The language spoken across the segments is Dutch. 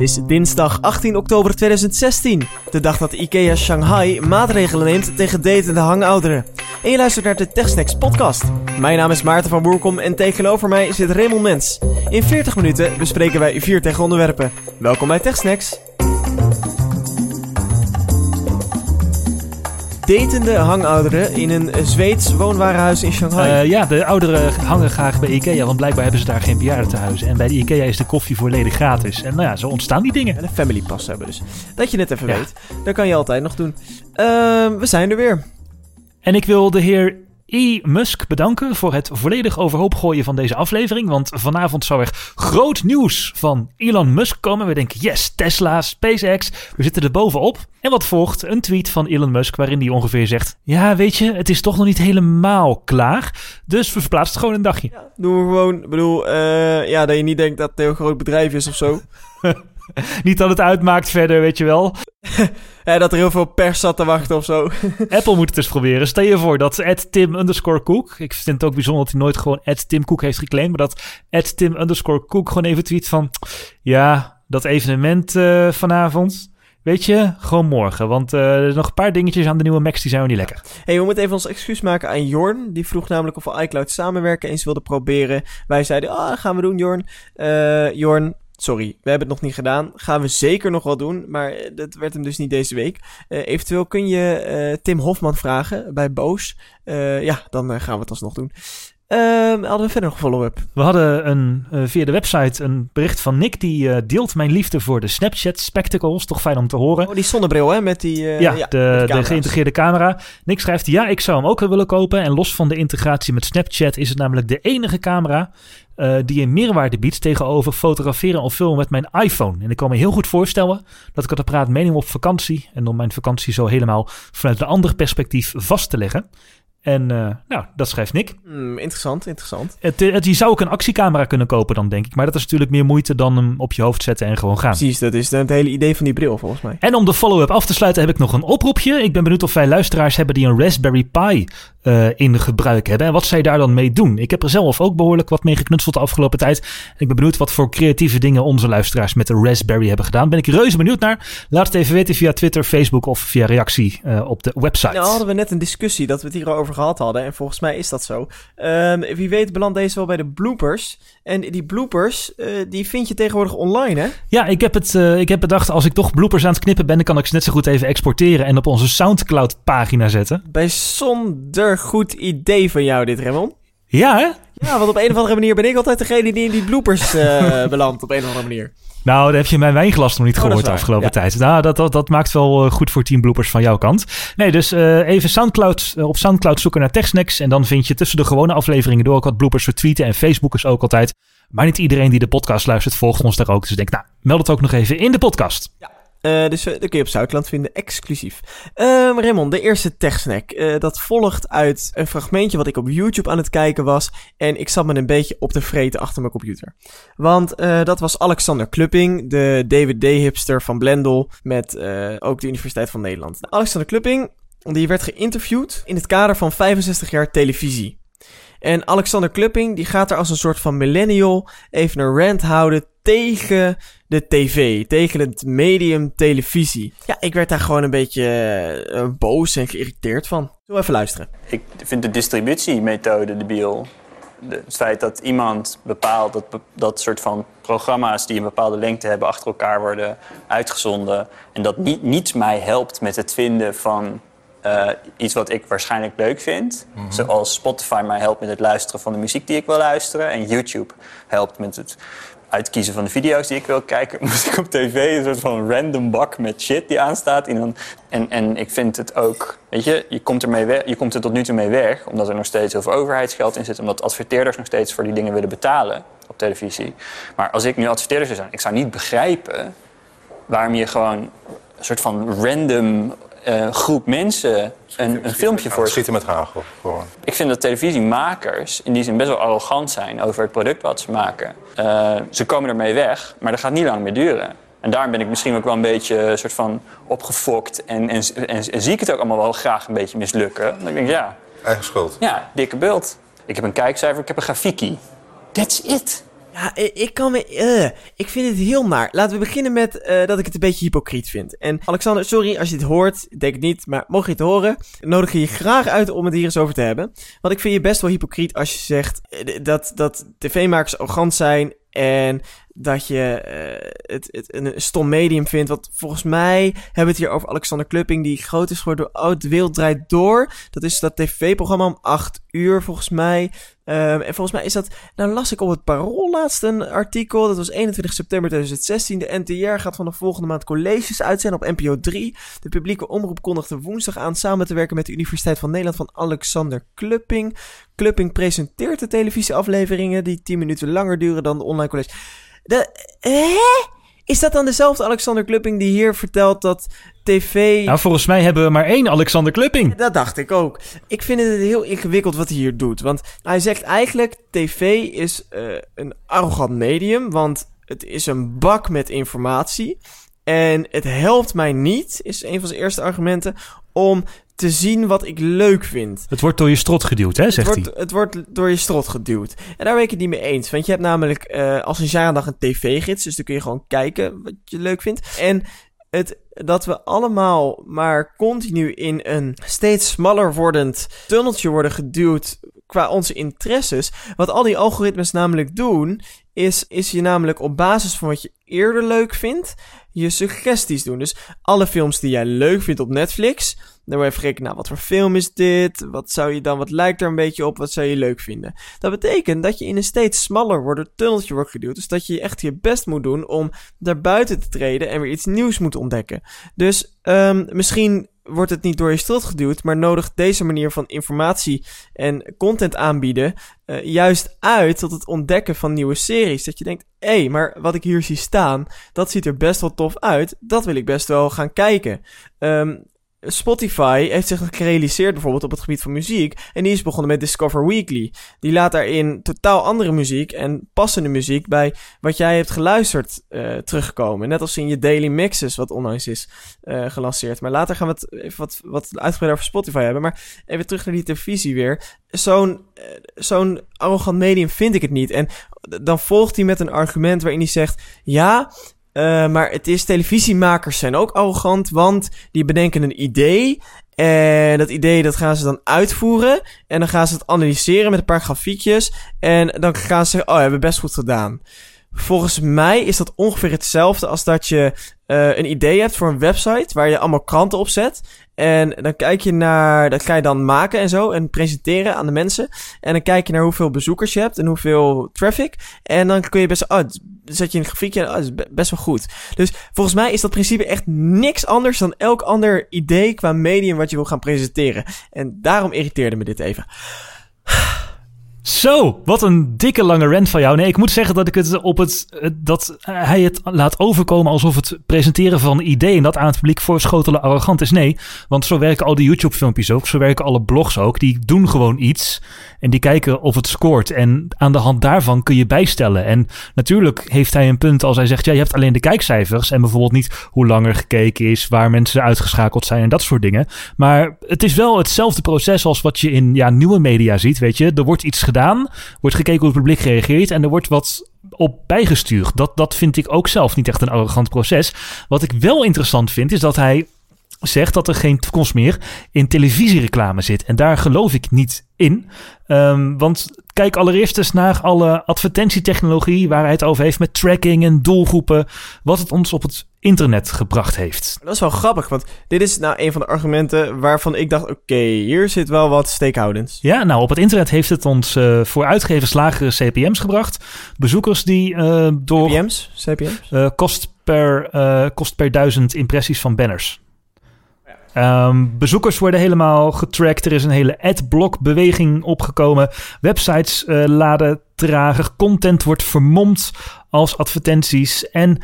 Het is dinsdag 18 oktober 2016, de dag dat IKEA Shanghai maatregelen neemt tegen datende hangouderen. En je luistert naar de TechSnacks podcast. Mijn naam is Maarten van Boerkom en tegenover mij zit Raymond Mens. In 40 minuten bespreken wij vier tech-onderwerpen. Welkom bij TechSnacks. Datende hangouderen in een Zweeds woonwarenhuis in Shanghai. Uh, ja, de ouderen hangen graag bij IKEA, want blijkbaar hebben ze daar geen bejaardentehuizen. En bij de IKEA is de koffie volledig gratis. En nou ja, zo ontstaan die dingen. En een family pass hebben dus. Dat je het even weet, dat kan je altijd nog doen. Uh, we zijn er weer. En ik wil de heer E. Musk bedanken voor het volledig overhoop gooien van deze aflevering. Want vanavond zou er groot nieuws van Elon Musk komen. We denken, yes, Tesla, SpaceX, we zitten er bovenop. En wat volgt? Een tweet van Elon Musk waarin hij ongeveer zegt... Ja, weet je, het is toch nog niet helemaal klaar. Dus we verplaatsen het gewoon een dagje. Ja, doen we gewoon, ik bedoel, uh, ja, dat je niet denkt dat het een heel groot bedrijf is of zo. niet dat het uitmaakt verder, weet je wel. ja, dat er heel veel pers zat te wachten of zo. Apple moet het eens proberen. Stel je voor dat Tim underscore Cook... Ik vind het ook bijzonder dat hij nooit gewoon Tim Cook heeft geclaimd... maar dat Tim underscore Cook gewoon even tweet van... Ja, dat evenement uh, vanavond... Weet je, gewoon morgen. Want uh, er zijn nog een paar dingetjes aan de nieuwe Macs die zijn niet lekker. hey, we moeten even ons excuus maken aan Jorn. Die vroeg namelijk of we iCloud samenwerken eens wilden proberen. Wij zeiden, ah, gaan we doen Jorn. Uh, Jorn, Sorry, we hebben het nog niet gedaan. Gaan we zeker nog wel doen, maar dat werd hem dus niet deze week. Uh, eventueel kun je uh, Tim Hofman vragen bij Boos. Uh, ja, dan gaan we het alsnog doen. Um, hadden we verder nog follow-up? We hadden een, via de website een bericht van Nick. Die deelt mijn liefde voor de Snapchat Spectacles. Toch fijn om te horen. Oh, die zonnebril hè? Met die ja, ja, de, de geïntegreerde camera. Nick schrijft, ja, ik zou hem ook willen kopen. En los van de integratie met Snapchat is het namelijk de enige camera... die een meerwaarde biedt tegenover fotograferen of filmen met mijn iPhone. En ik kan me heel goed voorstellen dat ik het praat mening op vakantie. En om mijn vakantie zo helemaal vanuit een ander perspectief vast te leggen. En uh, nou, dat schrijft Nick. Mm, interessant, interessant. Het, het, je zou ook een actiecamera kunnen kopen dan, denk ik. Maar dat is natuurlijk meer moeite dan hem op je hoofd zetten en gewoon gaan. Precies, dat is het hele idee van die bril volgens mij. En om de follow-up af te sluiten heb ik nog een oproepje. Ik ben benieuwd of wij luisteraars hebben die een Raspberry Pi uh, in gebruik hebben. En wat zij daar dan mee doen. Ik heb er zelf ook behoorlijk wat mee geknutseld de afgelopen tijd. En ik ben benieuwd wat voor creatieve dingen onze luisteraars met de Raspberry hebben gedaan. Ben ik reuze benieuwd naar. Laat het even weten via Twitter, Facebook of via reactie uh, op de website. Nou hadden we net een discussie dat we het hierover gehad hadden. En volgens mij is dat zo. Um, wie weet belandt deze wel bij de bloopers. En die bloopers, uh, die vind je tegenwoordig online, hè? Ja, ik heb, het, ik heb bedacht, als ik toch bloopers aan het knippen ben... dan kan ik ze net zo goed even exporteren en op onze Soundcloud-pagina zetten. Bijzonder goed idee van jou dit, Raymond. Ja, hè? Ja, want op een of andere manier ben ik altijd degene die in die bloopers uh, belandt, op een of andere manier. Nou, dan heb je mijn wijnglas nog niet oh, gehoord de afgelopen ja. tijd. Nou, dat, dat, dat maakt wel uh, goed voor 10 bloopers van jouw kant. Nee, dus uh, even Soundcloud, uh, op Soundcloud zoeken naar TechSnacks. En dan vind je tussen de gewone afleveringen door ook wat bloopers voor tweeten. En Facebook is ook altijd. Maar niet iedereen die de podcast luistert volgt ons daar ook. Dus ik denk, nou, meld het ook nog even in de podcast. Ja. Uh, dus uh, dat kun je op Zuidland vinden, exclusief. Um, Raymond, de eerste techsnack. Uh, dat volgt uit een fragmentje wat ik op YouTube aan het kijken was. En ik zat me een beetje op te vreten achter mijn computer. Want dat was Alexander Klupping, de DVD-hipster van Blendel. Met ook de Universiteit van Nederland. Alexander Klupping, die werd geïnterviewd in het kader van 65 jaar televisie. En Alexander Klupping, die gaat er als een soort van millennial even een rant houden tegen de tv, tegen het medium televisie. Ja, ik werd daar gewoon een beetje uh, boos en geïrriteerd van. Zo even luisteren. Ik vind de distributiemethode debiel. De, het feit dat iemand bepaalt dat dat soort van programma's die een bepaalde lengte hebben achter elkaar worden uitgezonden. En dat niet, niets mij helpt met het vinden van uh, iets wat ik waarschijnlijk leuk vind. Mm -hmm. Zoals Spotify mij helpt met het luisteren van de muziek die ik wil luisteren. En YouTube helpt met het uitkiezen van de video's die ik wil kijken, moest ik op tv een soort van random bak met shit die aanstaat. En, en, en ik vind het ook, weet je, je komt, ermee weg, je komt er tot nu toe mee weg, omdat er nog steeds heel veel overheidsgeld in zit, omdat adverteerders nog steeds voor die dingen willen betalen op televisie. Maar als ik nu adverteerder zou zijn, ik zou niet begrijpen waarom je gewoon een soort van random uh, groep mensen een, een filmpje voor. Schieten met hagel, gewoon. Ik vind dat televisiemakers in die zin best wel arrogant zijn over het product wat ze maken. Uh, ze komen ermee weg, maar dat gaat niet lang meer duren. En daarom ben ik misschien ook wel een beetje soort van opgefokt en, en, en, en zie ik het ook allemaal wel graag een beetje mislukken. Dan denk ik, ja. Eigen schuld. Ja, dikke bult. Ik heb een kijkcijfer, ik heb een grafiekie. That's it. Ja, ik kan me... eh, ik vind het heel naar. Laten we beginnen met eh, dat ik het een beetje hypocriet vind. En Alexander, sorry als je dit hoort. Ik denk het niet, maar mocht je het horen... nodig je je graag uit om het hier eens over te hebben. Want ik vind je best wel hypocriet als je zegt... eh, dat, dat tv-makers arrogant zijn... en dat je eh, het, het een stom medium vindt. Want volgens mij hebben we het hier over Alexander Klupping... die groot is geworden door Oud Wereld Draait Door. Dat is dat tv-programma om 8 uur volgens mij... Ehm, en volgens mij is dat nou las ik op het Parool laatst een artikel. Dat was 21 september 2016. De NTR gaat vanaf volgende maand colleges uitzenden op NPO 3. De publieke omroep kondigde woensdag aan samen te werken met de Universiteit van Nederland van Alexander Klupping. Klupping presenteert de televisieafleveringen die 10 minuten langer duren dan de online college. Hè? Is dat dan dezelfde Alexander Klupping die hier vertelt dat tv... Nou, volgens mij hebben we maar één Alexander Klupping. Dat dacht ik ook. Ik vind het heel ingewikkeld wat hij hier doet. Want hij zegt eigenlijk: TV is eh, een arrogant medium. Want het is een bak met informatie. En het helpt mij niet, is een van zijn eerste argumenten, om te zien wat ik leuk vind. Het wordt door je strot geduwd, hè, zegt het, hij. wordt, het wordt door je strot geduwd. En daar ben ik het niet mee eens. Want je hebt namelijk eh, als een jaardag een tv-gids. Dus dan kun je gewoon kijken wat je leuk vindt. En het, dat we allemaal maar continu in een steeds smaller wordend tunneltje worden geduwd qua onze interesses. Wat al die algoritmes namelijk doen, is, is je namelijk op basis van wat je eerder leuk vindt, je suggesties doen. Dus alle films die jij leuk vindt op Netflix, dan word je even nou, wat voor film is dit? Wat zou je dan, wat lijkt er een beetje op? Wat zou je leuk vinden? Dat betekent dat je in een steeds smaller wordend tunneltje wordt geduwd. Dus dat je echt je best moet doen om daar buiten te treden en weer iets nieuws moet ontdekken. Dus um, misschien wordt het niet door je strot geduwd, maar nodigt deze manier van informatie en content aanbieden uh, juist uit tot het ontdekken van nieuwe series. Dat je denkt, hé, hey, maar wat ik hier zie staan, dat ziet er best wel tof uit. Dat wil ik best wel gaan kijken. Um, Spotify heeft zich gerealiseerd bijvoorbeeld op het gebied van muziek. En die is begonnen met Discover Weekly. Die laat daarin totaal andere muziek en passende muziek bij wat jij hebt geluisterd uh, terugkomen. Net als in je Daily Mixes, wat onlangs is uh, gelanceerd. Maar later gaan we het even wat, wat uitgebreider over Spotify hebben. Maar even terug naar die televisie weer. Zo'n uh, zo'n arrogant medium vind ik het niet. En dan volgt hij met een argument waarin hij zegt... Ja, uh, maar het is, televisiemakers zijn ook arrogant, want die bedenken een idee. En dat idee dat gaan ze dan uitvoeren. En dan gaan ze het analyseren met een paar grafiekjes. En dan gaan ze zeggen, oh, hebben we best goed gedaan. Volgens mij is dat ongeveer hetzelfde als dat je uh, een idee hebt voor een website waar je allemaal kranten op zet. En dan kijk je naar, dat ga je dan maken en zo en presenteren aan de mensen. En dan kijk je naar hoeveel bezoekers je hebt en hoeveel traffic. En dan kun je best, oh, zet je een grafiekje oh, dat is best wel goed. Dus volgens mij is dat principe echt niks anders dan elk ander idee qua medium wat je wil gaan presenteren. En daarom irriteerde me dit even. Zo, wat een dikke lange rant van jou. Nee, ik moet zeggen dat ik het op het. dat hij het laat overkomen alsof het presenteren van ideeën dat aan het publiek voorschotelen arrogant is. Nee, want zo werken al die YouTube-filmpjes ook. Zo werken alle blogs ook. Die doen gewoon iets en die kijken of het scoort. En aan de hand daarvan kun je bijstellen. En natuurlijk heeft hij een punt als hij zegt: ja, je hebt alleen de kijkcijfers en bijvoorbeeld niet hoe langer gekeken is, waar mensen uitgeschakeld zijn en dat soort dingen. Maar het is wel hetzelfde proces als wat je in ja, nieuwe media ziet. Weet je, er wordt iets gedaan, wordt gekeken hoe het publiek reageert en er wordt wat op bijgestuurd. Dat, dat vind ik ook zelf niet echt een arrogant proces. Wat ik wel interessant vind, is dat hij zegt dat er geen toekomst meer in televisiereclame zit. En daar geloof ik niet in. Um, want kijk allereerst eens naar alle advertentietechnologie waar hij het over heeft met tracking en doelgroepen. Wat het ons op het internet gebracht heeft. Dat is wel grappig, want dit is nou een van de argumenten waarvan ik dacht: oké, okay, hier zit wel wat steekhoudends. Ja, nou op het internet heeft het ons uh, voor uitgevers lagere CPM's gebracht. Bezoekers die uh, door. CPM's? CPM's? Uh, kost, per, kost per duizend impressies van banners. Um, bezoekers worden helemaal getracked. Er is een hele adblock-beweging opgekomen. Websites uh, laden trager. Content wordt vermomd als advertenties. En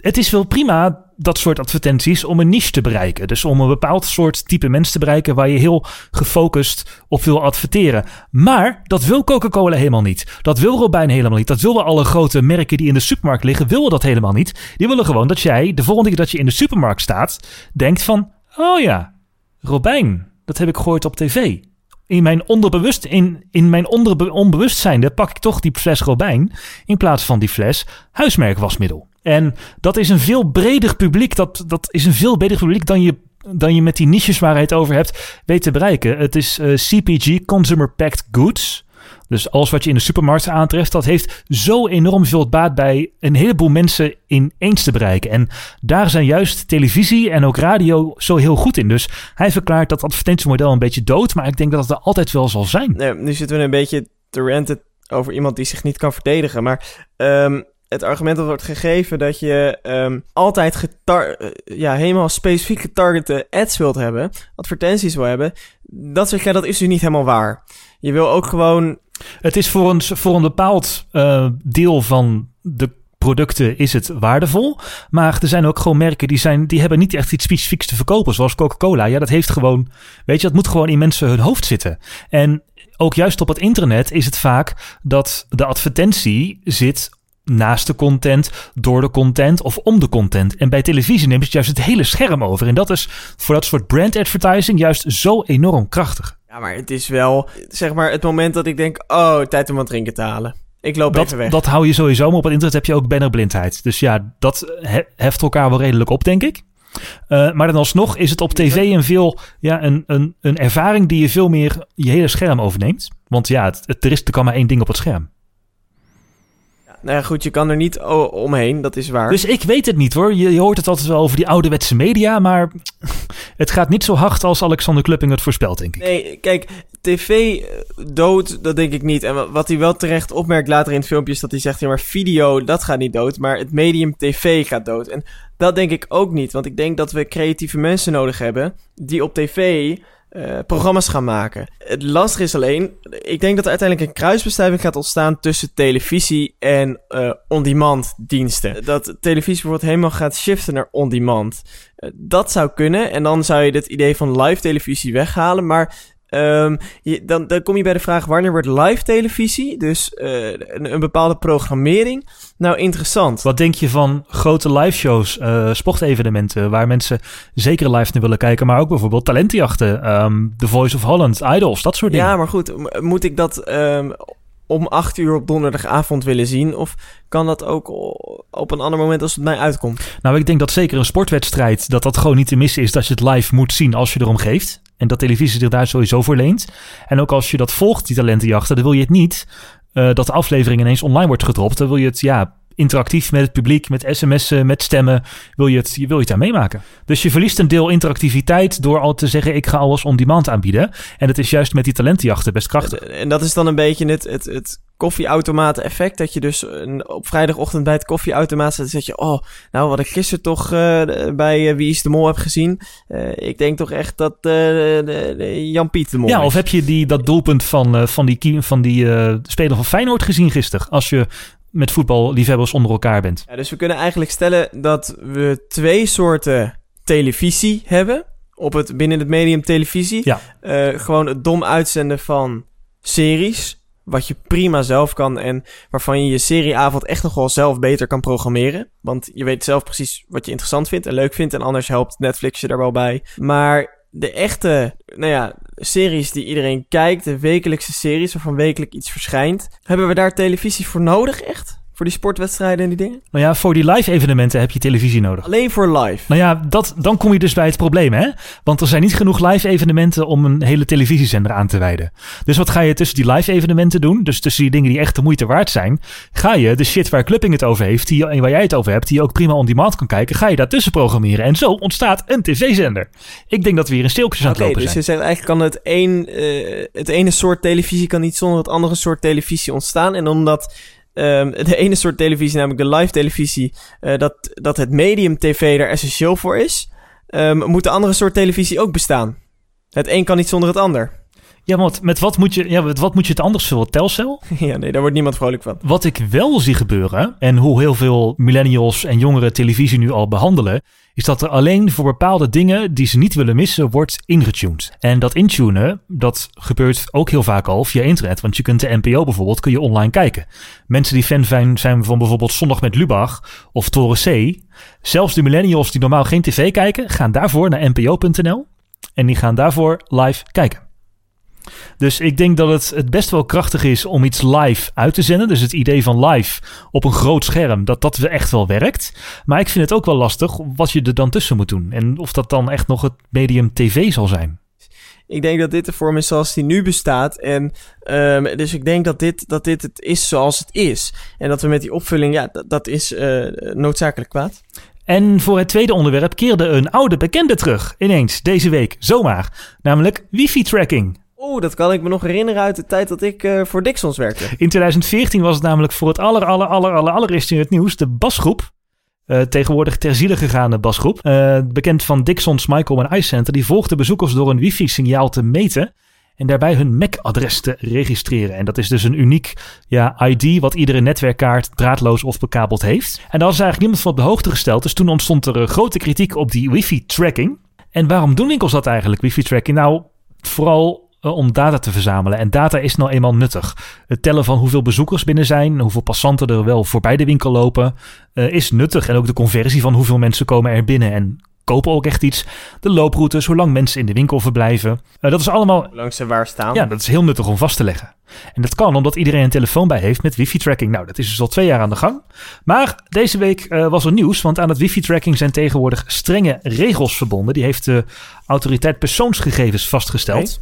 het is wel prima, dat soort advertenties, om een niche te bereiken. Dus om een bepaald soort type mens te bereiken waar je heel gefocust op wil adverteren. Maar dat wil Coca-Cola helemaal niet. Dat wil Robijn helemaal niet. Dat willen alle grote merken die in de supermarkt liggen, willen dat helemaal niet. Die willen gewoon dat jij, de volgende keer dat je in de supermarkt staat, denkt van... Oh ja, Robijn, dat heb ik gehoord op tv. in mijn onderbewust, in, in mijn onderbe, onbewustzijnde pak ik toch die fles Robijn in plaats van die fles huismerkwasmiddel. En dat is een veel breder publiek. Dat, dat is een veel breder publiek dan je, dan je met die niches waar je het over hebt weet te bereiken. Het is eh, CPG, Consumer Packed Goods. Dus alles wat je in de supermarkt aantreft, dat heeft zo enorm veel baat bij een heleboel mensen ineens te bereiken. En daar zijn juist televisie en ook radio zo heel goed in. Dus hij verklaart dat advertentiemodel een beetje dood, maar ik denk dat het er altijd wel zal zijn. Nee, nu zitten we een beetje te ranten over iemand die zich niet kan verdedigen. Maar um, het argument dat wordt gegeven dat je um, altijd getar ja, helemaal specifiek getargete ads wilt hebben, advertenties wil hebben, dat zeg jij, dat is dus niet helemaal waar. Je wil ook gewoon het is voor een, voor een bepaald uh, deel van de producten is het waardevol. Maar er zijn ook gewoon merken die, zijn, die hebben niet echt iets specifieks te verkopen. Zoals Coca-Cola. Ja, dat heeft gewoon. Weet je, dat moet gewoon in mensen hun hoofd zitten. En ook juist op het internet is het vaak dat de advertentie zit naast de content, door de content of om de content. En bij televisie neemt het juist het hele scherm over. En dat is voor dat soort brand advertising juist zo enorm krachtig. Ja, maar het is wel, zeg maar, het moment dat ik denk, oh, tijd om wat drinken te halen. Ik loop dat, even weg. Dat hou je sowieso, maar op het internet heb je ook bannerblindheid. Dus ja, dat heft elkaar wel redelijk op, denk ik. Uh, maar dan alsnog is het op tv een veel, ja, een, een, een ervaring die je veel meer je hele scherm overneemt. Want ja, het, het, er is er kan maar één ding op het scherm. Nou ja, goed, je kan er niet omheen, dat is waar. Dus ik weet het niet hoor. Je, je, hoort het altijd wel over die ouderwetse media, maar het gaat niet zo hard als Alexander Klupping het voorspelt, denk ik. Nee, kijk, tv eh, dood, dat denk ik niet. En wat hij wel terecht opmerkt later in het filmpje is dat hij zegt, ja maar video, dat gaat niet dood, maar het medium tv gaat dood. En dat denk ik ook niet, want ik denk dat we creatieve mensen nodig hebben die op tv uh, programma's gaan maken. Het lastige is alleen, ik denk dat er uiteindelijk een kruisbestuiving gaat ontstaan tussen televisie en uh, on-demand diensten. Dat televisie bijvoorbeeld helemaal gaat shiften naar on-demand. Uh, dat zou kunnen en dan zou je het idee van live televisie weghalen, maar Um, je, dan, dan kom je bij de vraag wanneer wordt live televisie, dus uh, een, een, bepaalde programmering, nou interessant. Wat denk je van grote live shows, uh, sportevenementen, waar mensen zeker live naar willen kijken, maar ook bijvoorbeeld talentenjachten, um, The Voice of Holland, Idols, dat soort dingen. Ja, maar goed, moet ik dat um, om acht uur op donderdagavond willen zien? Of kan dat ook op een ander moment als het mij uitkomt? Nou, ik denk dat zeker een sportwedstrijd, dat dat gewoon niet te missen is dat je het live moet zien als je erom geeft. En dat televisie zich daar sowieso voor leent. En ook als je dat volgt, die talentenjachten, dan wil je het niet uh, dat de aflevering ineens online wordt gedropt. Dan wil je het, ja, interactief met het publiek, met sms'en, met stemmen, wil je, het, je wil je het daar meemaken. Dus je verliest een deel interactiviteit door al te zeggen, ik ga alles on-demand aanbieden. En het is juist met die talentenjachten best krachtig. En dat is dan een beetje het, het, het koffieautomaat effect. Dat je dus op vrijdagochtend bij het koffieautomaat zit. zeg je, oh, nou wat ik gisteren toch uh, bij uh, Wie is de Mol heb gezien. Uh, ik denk toch echt dat Jan Piet de Mol Ja, is. of heb je die, dat doelpunt van, van die, van die speler van Feyenoord gezien gisteren? Als je met voetballiefhebbers onder elkaar bent. Ja, dus we kunnen eigenlijk stellen dat we twee soorten televisie hebben. Op het, binnen het medium televisie. Ja. Uh, gewoon het dom uitzenden van series. Wat je prima zelf kan en waarvan je je serieavond echt nog wel zelf beter kan programmeren. Want je weet zelf precies wat je interessant vindt en leuk vindt. En anders helpt Netflix je daar wel bij. Maar de echte, nou ja, series die iedereen kijkt, de wekelijkse series waarvan wekelijk iets verschijnt. Hebben we daar televisie voor nodig, echt? Voor die sportwedstrijden en die dingen? Nou ja, voor die live evenementen heb je televisie nodig. Alleen voor live? Nou ja, dat, dan kom je dus bij het probleem, hè? Want er zijn niet genoeg live evenementen om een hele televisiezender aan te wijden. Dus wat ga je tussen die live evenementen doen? Dus tussen die dingen die echt de moeite waard zijn, ga je de shit waar Clupping het over heeft, die, en waar jij het over hebt, die je ook prima on demand kan kijken, ga je daartussen programmeren. En zo ontstaat een tv-zender. Ik denk dat we hier in stilkjes aan het lopen dus zijn. Dus je zegt eigenlijk kan het, een, uh, het ene soort televisie kan niet zonder het andere soort televisie ontstaan. En omdat Um, de ene soort televisie, namelijk de live televisie, uh, dat, dat het medium tv er essentieel voor is, um, moet de andere soort televisie ook bestaan. Het een kan niet zonder het ander. Ja, want met wat moet je, ja, met wat moet je het anders vullen? Telcel? Ja, nee, daar wordt niemand vrolijk van. Wat ik wel zie gebeuren, en hoe heel veel millennials en jongeren televisie nu al behandelen, is dat er alleen voor bepaalde dingen die ze niet willen missen, wordt ingetuned. En dat intunen, dat gebeurt ook heel vaak al via internet. Want je kunt de NPO bijvoorbeeld, kun je online kijken. Mensen die fan zijn, zijn van bijvoorbeeld Zondag met Lubach of Toren C. Zelfs de millennials die normaal geen tv kijken, gaan daarvoor naar npo.nl. En die gaan daarvoor live kijken. Dus ik denk dat het, het best wel krachtig is om iets live uit te zenden. Dus het idee van live op een groot scherm, dat dat echt wel werkt. Maar ik vind het ook wel lastig wat je er dan tussen moet doen. En of dat dan echt nog het medium tv zal zijn. Ik denk dat dit de vorm is zoals die nu bestaat. En um, dus ik denk dat dit, dat dit het is zoals het is. En dat we met die opvulling, ja, dat, dat is uh, noodzakelijk kwaad. En voor het tweede onderwerp keerde een oude bekende terug. Ineens, deze week, zomaar. Namelijk wifi-tracking. Oeh, dat kan ik me nog herinneren uit de tijd dat ik uh, voor Dixons werkte. In 2014 was het namelijk voor het aller, aller, aller, aller, in het nieuws de basgroep. Uh, tegenwoordig ter ziele basgroep. Uh, bekend van Dixons Michael en Ice Center. Die volgde bezoekers door een wifi-signaal te meten. En daarbij hun MAC-adres te registreren. En dat is dus een uniek ja, ID wat iedere netwerkkaart draadloos of bekabeld heeft. En daar was eigenlijk niemand van op de hoogte gesteld. Dus toen ontstond er grote kritiek op die wifi-tracking. En waarom doen winkels dat eigenlijk, wifi-tracking? Nou, vooral eh, om data te verzamelen. En data is nou eenmaal nuttig. Het tellen van hoeveel bezoekers binnen zijn, hoeveel passanten er wel voorbij de winkel lopen, uh, is nuttig. En ook de conversie van hoeveel mensen komen er binnen en kopen ook echt iets. De looproutes, hoe lang mensen in de winkel verblijven. Uh, dat is allemaal... Hoe lang ze waar staan. Ja, dat is heel nuttig om vast te leggen. En dat kan omdat iedereen een telefoon bij heeft met wifi-tracking. Nou, dat is dus al twee jaar aan de gang. Maar deze week uh, was er nieuws, want aan het wifi-tracking zijn tegenwoordig strenge regels verbonden. Die heeft de autoriteit persoonsgegevens vastgesteld.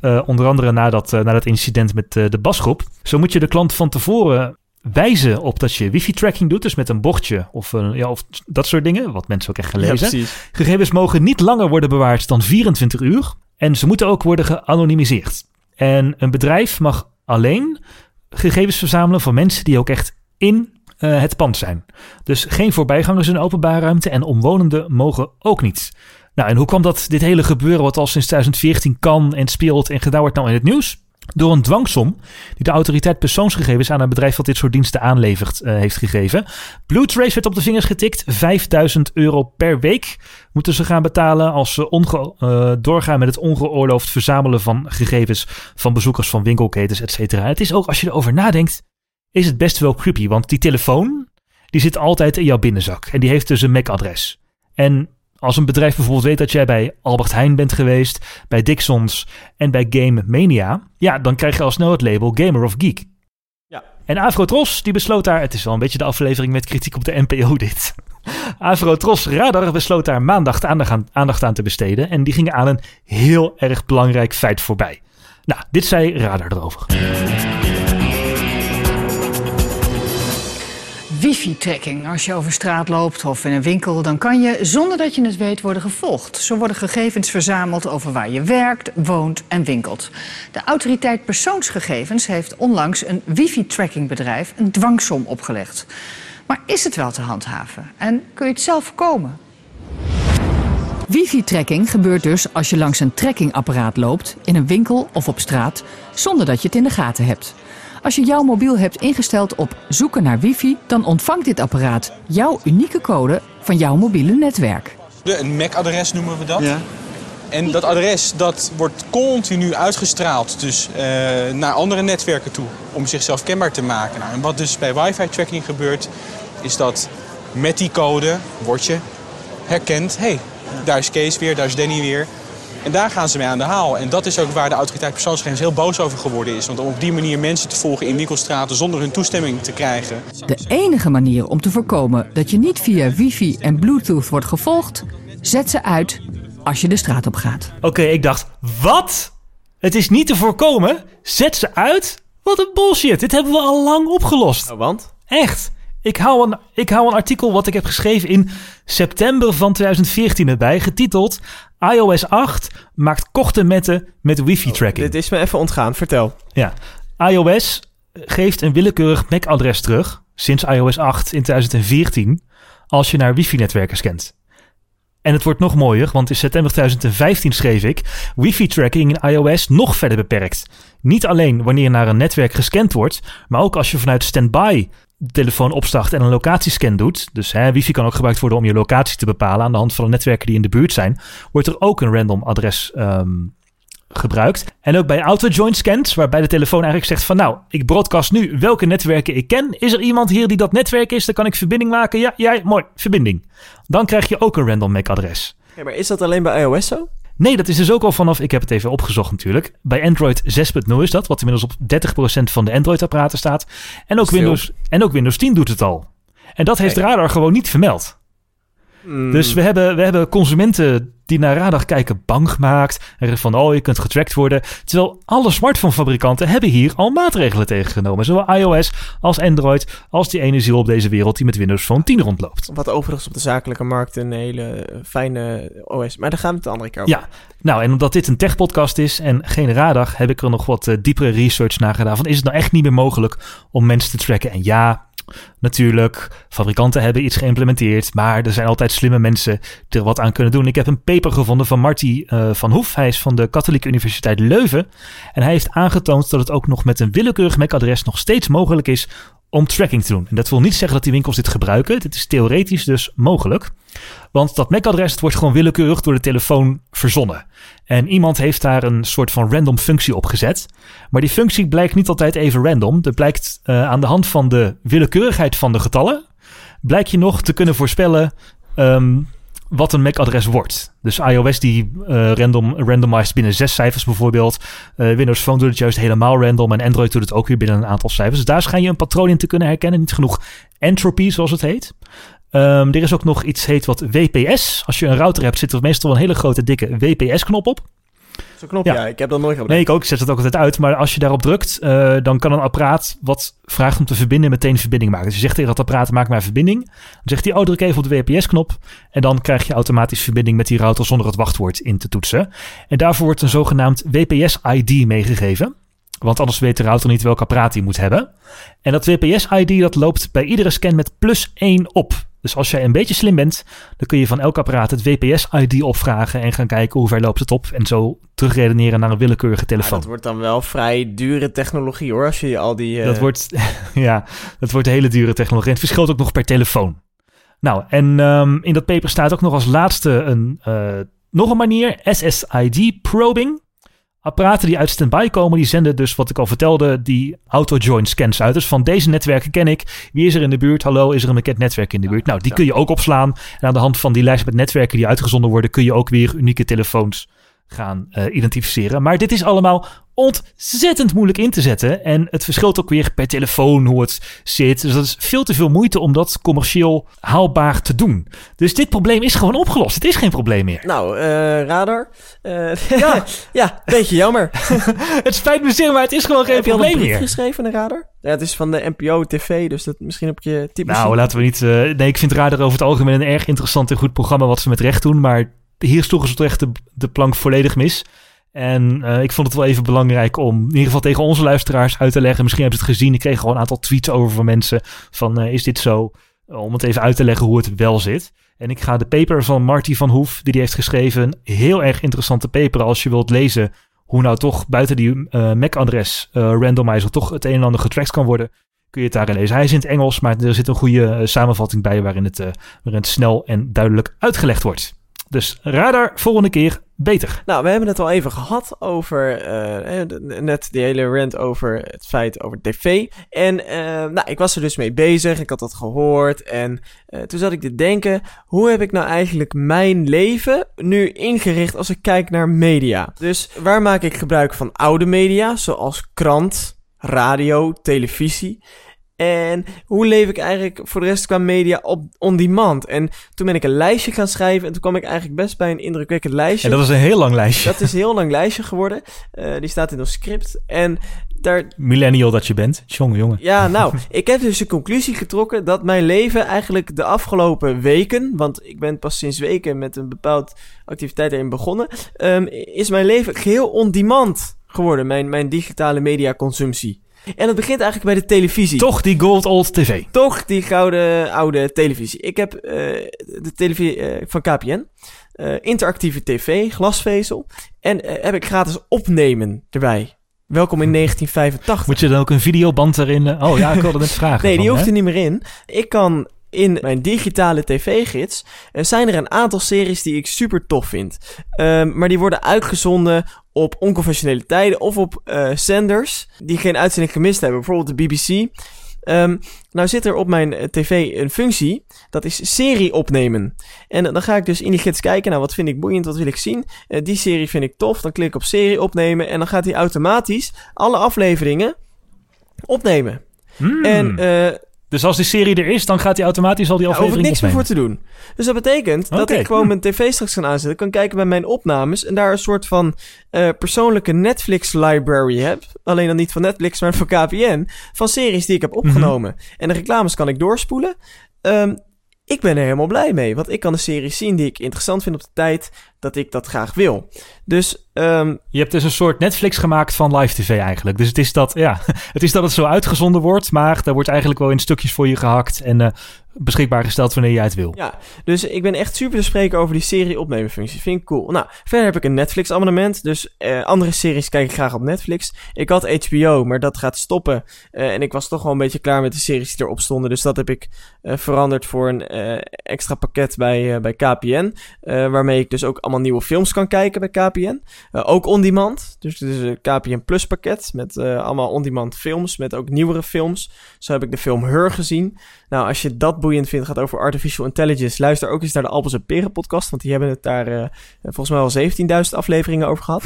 Uh, onder andere na dat, uh, na dat incident met uh, de basgroep. Zo moet je de klant van tevoren wijzen op dat je wifi-tracking doet. Dus met een bordje of, een, ja, of dat soort dingen. Wat mensen ook echt gelezen. Ja, Gegevens mogen niet langer worden bewaard dan 24 uur. En ze moeten ook worden geanonimiseerd. En een bedrijf mag alleen gegevens verzamelen van mensen die ook echt in het pand zijn. Dus geen voorbijgangers in openbare ruimte en omwonenden mogen ook niet. Nou, en hoe kwam dat dit hele gebeuren, wat al sinds 2014 kan en speelt en gedaan nou in het nieuws? Door een dwangsom die de autoriteit persoonsgegevens aan een bedrijf dat dit soort diensten aanlevert uh, heeft gegeven. Blue Trace werd op de vingers getikt. 5000 euro per week moeten ze gaan betalen als ze uh, doorgaan met het ongeoorloofd verzamelen van gegevens van bezoekers van winkelketens, et cetera. Het is ook, als je erover nadenkt, is het best wel creepy. Want die telefoon, die zit altijd in jouw binnenzak. En die heeft dus een MAC-adres. En als een bedrijf bijvoorbeeld weet dat jij bij Albert Heijn bent geweest, bij Dixons en bij Game Mania, ja, dan krijg je al snel het label Gamer of Geek. Ja. En Afrotros, die besloot daar, het is wel een beetje de aflevering met kritiek op de NPO dit. Afrotros Radar besloot daar maandag aandacht aan, aandacht aan te besteden en die gingen aan een heel erg belangrijk feit voorbij. Nou, dit zei Radar erover. Wifi-tracking. Als je over straat loopt of in een winkel, dan kan je zonder dat je het weet worden gevolgd. Zo worden gegevens verzameld over waar je werkt, woont en winkelt. De autoriteit persoonsgegevens heeft onlangs een wifi-trackingbedrijf een dwangsom opgelegd. Maar is het wel te handhaven? En kun je het zelf voorkomen? Wifi-tracking gebeurt dus als je langs een trackingapparaat loopt, in een winkel of op straat, zonder dat je het in de gaten hebt. Als je jouw mobiel hebt ingesteld op zoeken naar wifi, dan ontvangt dit apparaat jouw unieke code van jouw mobiele netwerk. Een MAC-adres noemen we dat. Ja. En dat adres dat wordt continu uitgestraald dus, uh, naar andere netwerken toe om zichzelf kenbaar te maken. Nou, en wat dus bij wifi-tracking gebeurt, is dat met die code word je herkend. Hé, hey, daar is Kees weer, daar is Danny weer. En daar gaan ze mee aan de haal. En dat is ook waar de autoriteit persoonsgegevens heel boos over geworden is. Want om op die manier mensen te volgen in winkelstraten zonder hun toestemming te krijgen. De enige manier om te voorkomen dat je niet via wifi en bluetooth wordt gevolgd... zet ze uit als je de straat op gaat. Oké, ik dacht, wat? Het is niet te voorkomen? Zet ze uit? Wat een bullshit. Dit hebben we al lang opgelost. Oh, want? Echt. Ik hou, een, ik hou een artikel wat ik heb geschreven in september van 2014 erbij, getiteld iOS 8 maakt korte metten met wifi-tracking. Oh, dit is me even ontgaan, vertel. Ja, iOS geeft een willekeurig MAC-adres terug, sinds iOS 8 in 2014, als je naar wifi-netwerken scant. En het wordt nog mooier, want in september 2015 schreef ik... wifi-tracking in iOS nog verder beperkt. Niet alleen wanneer naar een netwerk gescand wordt... maar ook als je vanuit standby telefoon opstart en een locatiescan doet, dus hè, wifi kan ook gebruikt worden om je locatie te bepalen aan de hand van de netwerken die in de buurt zijn, wordt er ook een random adres um, gebruikt. En ook bij auto-joint scans, waarbij de telefoon eigenlijk zegt van nou, ik broadcast nu welke netwerken ik ken. Is er iemand hier die dat netwerk is? Dan kan ik verbinding maken. Ja, jij, mooi, verbinding. Dan krijg je ook een random MAC-adres. Ja, maar is dat alleen bij iOS zo? Nee, dat is dus ook al vanaf, ik heb het even opgezocht natuurlijk. Bij Android 6.0 is dat, wat inmiddels op 30% van de Android-apparaten staat. En ook. Windows, en ook Windows 10 doet het al. En dat heeft. Radar gewoon niet vermeld. Mm, Dus we hebben, we hebben consumenten die naar Radar kijken bang gemaakt. En zeggen van, oh, je kunt getracked worden. Terwijl alle smartphonefabrikanten hebben hier al maatregelen tegen genomen. Zowel iOS als Android als die ene ziel op deze wereld die met Windows Phone 10 rondloopt. Wat overigens op de zakelijke markt een hele fijne OS. Maar daar gaan we het de andere keer over. Ja, nou en omdat dit een tech-podcast is en geen radar, heb ik er nog wat eh, diepere research naar gedaan. Van is het nou echt niet meer mogelijk om mensen te tracken? En ja, natuurlijk, fabrikanten hebben iets geïmplementeerd, maar er zijn altijd slimme mensen die er wat aan kunnen doen. Ik heb een paper gevonden van Marty eh, van Hoef. Hij is van de Katholieke Universiteit Leuven. En hij heeft aangetoond dat het ook nog met een willekeurig MAC-adres nog steeds mogelijk is om tracking te doen. En dat wil niet zeggen dat die winkels dit gebruiken. Dit is theoretisch dus mogelijk. Want dat MAC-adres wordt gewoon willekeurig door de telefoon verzonnen. En iemand heeft daar een soort van random functie op gezet. Maar die functie blijkt niet altijd even random. Dat blijkt eh, aan de hand van de willekeurigheid van de getallen. Blijkt je nog te kunnen voorspellen ehm, wat een MAC-adres wordt. Dus iOS die eh, random, randomized binnen zes cijfers bijvoorbeeld. Eh, Windows Phone doet het juist helemaal random. En Android doet het ook weer binnen een aantal cijfers. Dus daar schijn je een patroon in te kunnen herkennen. Niet genoeg entropy, zoals het heet. Ehm, er is ook nog iets heet wat WPS. Als je een router hebt, zit er meestal een hele grote dikke WPS-knop op. Zo'n knop, Ja. ja. Ik heb dat nooit gebruikt. Nee, ik ook. Ik zet het ook altijd uit. Maar als je daarop drukt, eh, dan kan een apparaat wat vraagt om te verbinden meteen verbinding maken. Dus je zegt tegen dat apparaat, maak maar verbinding. Dan zegt hij, oh, druk even op de WPS-knop. En dan krijg je automatisch verbinding met die router zonder het wachtwoord in te toetsen. En daarvoor wordt een zogenaamd WPS-ID meegegeven. Want anders weet de router niet welk apparaat hij moet hebben. En dat WPS-ID dat loopt bij iedere scan met plus 1 op. Dus als jij een beetje slim bent, dan kun je van elk apparaat het WPS-ID opvragen en gaan kijken hoe ver loopt het op. En zo terugredeneren naar een willekeurige telefoon. dat wordt dan wel vrij dure technologie hoor. Als je al die. eh, Dat wordt, ja, dat wordt hele dure technologie. En het verschilt ook nog per telefoon. Nou, en ehm, in dat paper staat ook nog als laatste een, eh, nog een manier, SSID probing. Apparaten die uit standby komen, die zenden dus wat ik al vertelde, die auto-join scans uit. Dus van deze netwerken ken ik. Wie is er in de buurt? Hallo, is er een bekend netwerk in de buurt? Nou, die kun je ook opslaan. En aan de hand van die lijst met netwerken die uitgezonden worden, kun je ook weer unieke telefoons gaan eh, identificeren. Maar dit is allemaal ontzettend moeilijk in te zetten. En het verschilt ook weer per telefoon hoe het zit. Dus dat is veel te veel moeite om dat commercieel haalbaar te doen. Dus dit probleem is gewoon opgelost. Het is geen probleem meer. Nou, eh, radar. Eh, Ja. ja, beetje jammer. Het spijt me zeer, maar het is gewoon geen heb je al een probleem meer. geschreven naar radar? Ja, het is van de NPO TV, dus dat misschien op je type. Nou, laten we niet... eh, nee, ik vind Radar over het algemeen een erg interessant en goed programma wat ze met recht doen. Maar hier sloegen ze terecht de, de plank volledig mis. En eh, ik vond het wel even belangrijk om in ieder geval tegen onze luisteraars uit te leggen. Misschien hebben ze het gezien. Ik kreeg gewoon een aantal tweets over van mensen van eh, is dit zo? Om het even uit te leggen hoe het wel zit. En ik ga de paper van Marty van Hoef, die die heeft geschreven, heel erg interessante paper als je wilt lezen hoe nou toch buiten die eh, MAC-adres eh, randomizer toch het een en ander getracked kan worden kun je het daarin lezen. Hij is in het Engels, maar er zit een goede eh, samenvatting bij waarin het, eh, waarin het snel en duidelijk uitgelegd wordt. Dus radar volgende keer beter. Nou, we hebben het al even gehad over, eh, eh, net die hele rant over het feit over tv. En eh, nou, ik was er dus mee bezig, ik had dat gehoord. En toen zat ik te denken, hoe heb ik nou eigenlijk mijn leven nu ingericht als ik kijk naar media? Dus waar maak ik gebruik van oude media, zoals krant, radio, televisie? En hoe leef ik eigenlijk voor de rest qua media op on demand? En toen ben ik een lijstje gaan schrijven en toen kwam ik eigenlijk best bij een indrukwekkend lijstje. En dat is een heel lang lijstje. Dat is een heel lang lijstje geworden. Eh, die staat in ons script. En daar, Millennial dat je bent. Jongen, jongen. ja, nou, ik heb dus de conclusie getrokken dat mijn leven eigenlijk de afgelopen weken, want ik ben pas sinds weken met een bepaald activiteit erin begonnen, ehm, is mijn leven geheel on-demand geworden, mijn, mijn digitale mediaconsumptie. En dat begint eigenlijk bij de televisie. Toch die Gold Old TV. Toch die gouden oude televisie. Ik heb eh, de televisie eh, van KPN. eh, interactieve tv, glasvezel. En heb ik gratis opnemen erbij. Welkom in 1985. Moet je dan ook een videoband erin? Oh ja, ik wilde net vragen. Nee, die hoeft hè? er niet meer in. Ik kan in mijn digitale tv-gids... eh, zijn er een aantal series die ik super tof vind. Ehm, maar die worden uitgezonden op onconventionele tijden... of op eh, zenders die geen uitzending gemist hebben. Bijvoorbeeld de BBC... Ehm, nou zit er op mijn eh, tv een functie, dat is serie opnemen. En dan ga ik dus in die gids kijken, nou wat vind ik boeiend, wat wil ik zien? Eh, die serie vind ik tof, dan klik ik op serie opnemen en dan gaat hij automatisch alle afleveringen opnemen. Hmm. En eh, dus als die serie er is, dan gaat hij automatisch al die ja, hoef ik niks meer voor te doen. Dus dat betekent dat ik gewoon mijn tv straks kan aanzetten, kan kijken bij mijn opnames en daar een soort van eh, persoonlijke Netflix library heb. Alleen dan niet van Netflix, maar van KPN. Van series die ik heb opgenomen. En de reclames kan ik doorspoelen. Ehm, ik ben er helemaal blij mee, want ik kan de series zien die ik interessant vind op de tijd dat ik dat graag wil. Dus ehm, Je hebt dus een soort Netflix gemaakt van live tv eigenlijk. Dus het is dat, ja, het is dat het zo uitgezonden wordt, maar daar wordt eigenlijk wel in stukjes voor je gehakt en eh, beschikbaar gesteld wanneer jij het wil. Ja, dus ik ben echt super te spreken over die serie opnemen functie. Vind ik cool. Nou, verder heb ik een Netflix abonnement. Dus eh, andere series kijk ik graag op Netflix. Ik had HBO, maar dat gaat stoppen. Eh, en ik was toch wel een beetje klaar met de series die erop stonden. Dus dat heb ik eh, veranderd voor een extra pakket bij, bij KPN. waarmee ik dus ook allemaal nieuwe films kan kijken bij KPN. Ook on-demand. Dus het is een KPN Plus pakket met allemaal on-demand films. Met ook nieuwere films. Zo heb ik de film Her gezien. Nou, als je dat boeiend vindt, gaat over artificial intelligence. Luister ook eens naar de Appels en Peren podcast. Want die hebben het daar eh, volgens mij al 17.000 afleveringen over gehad.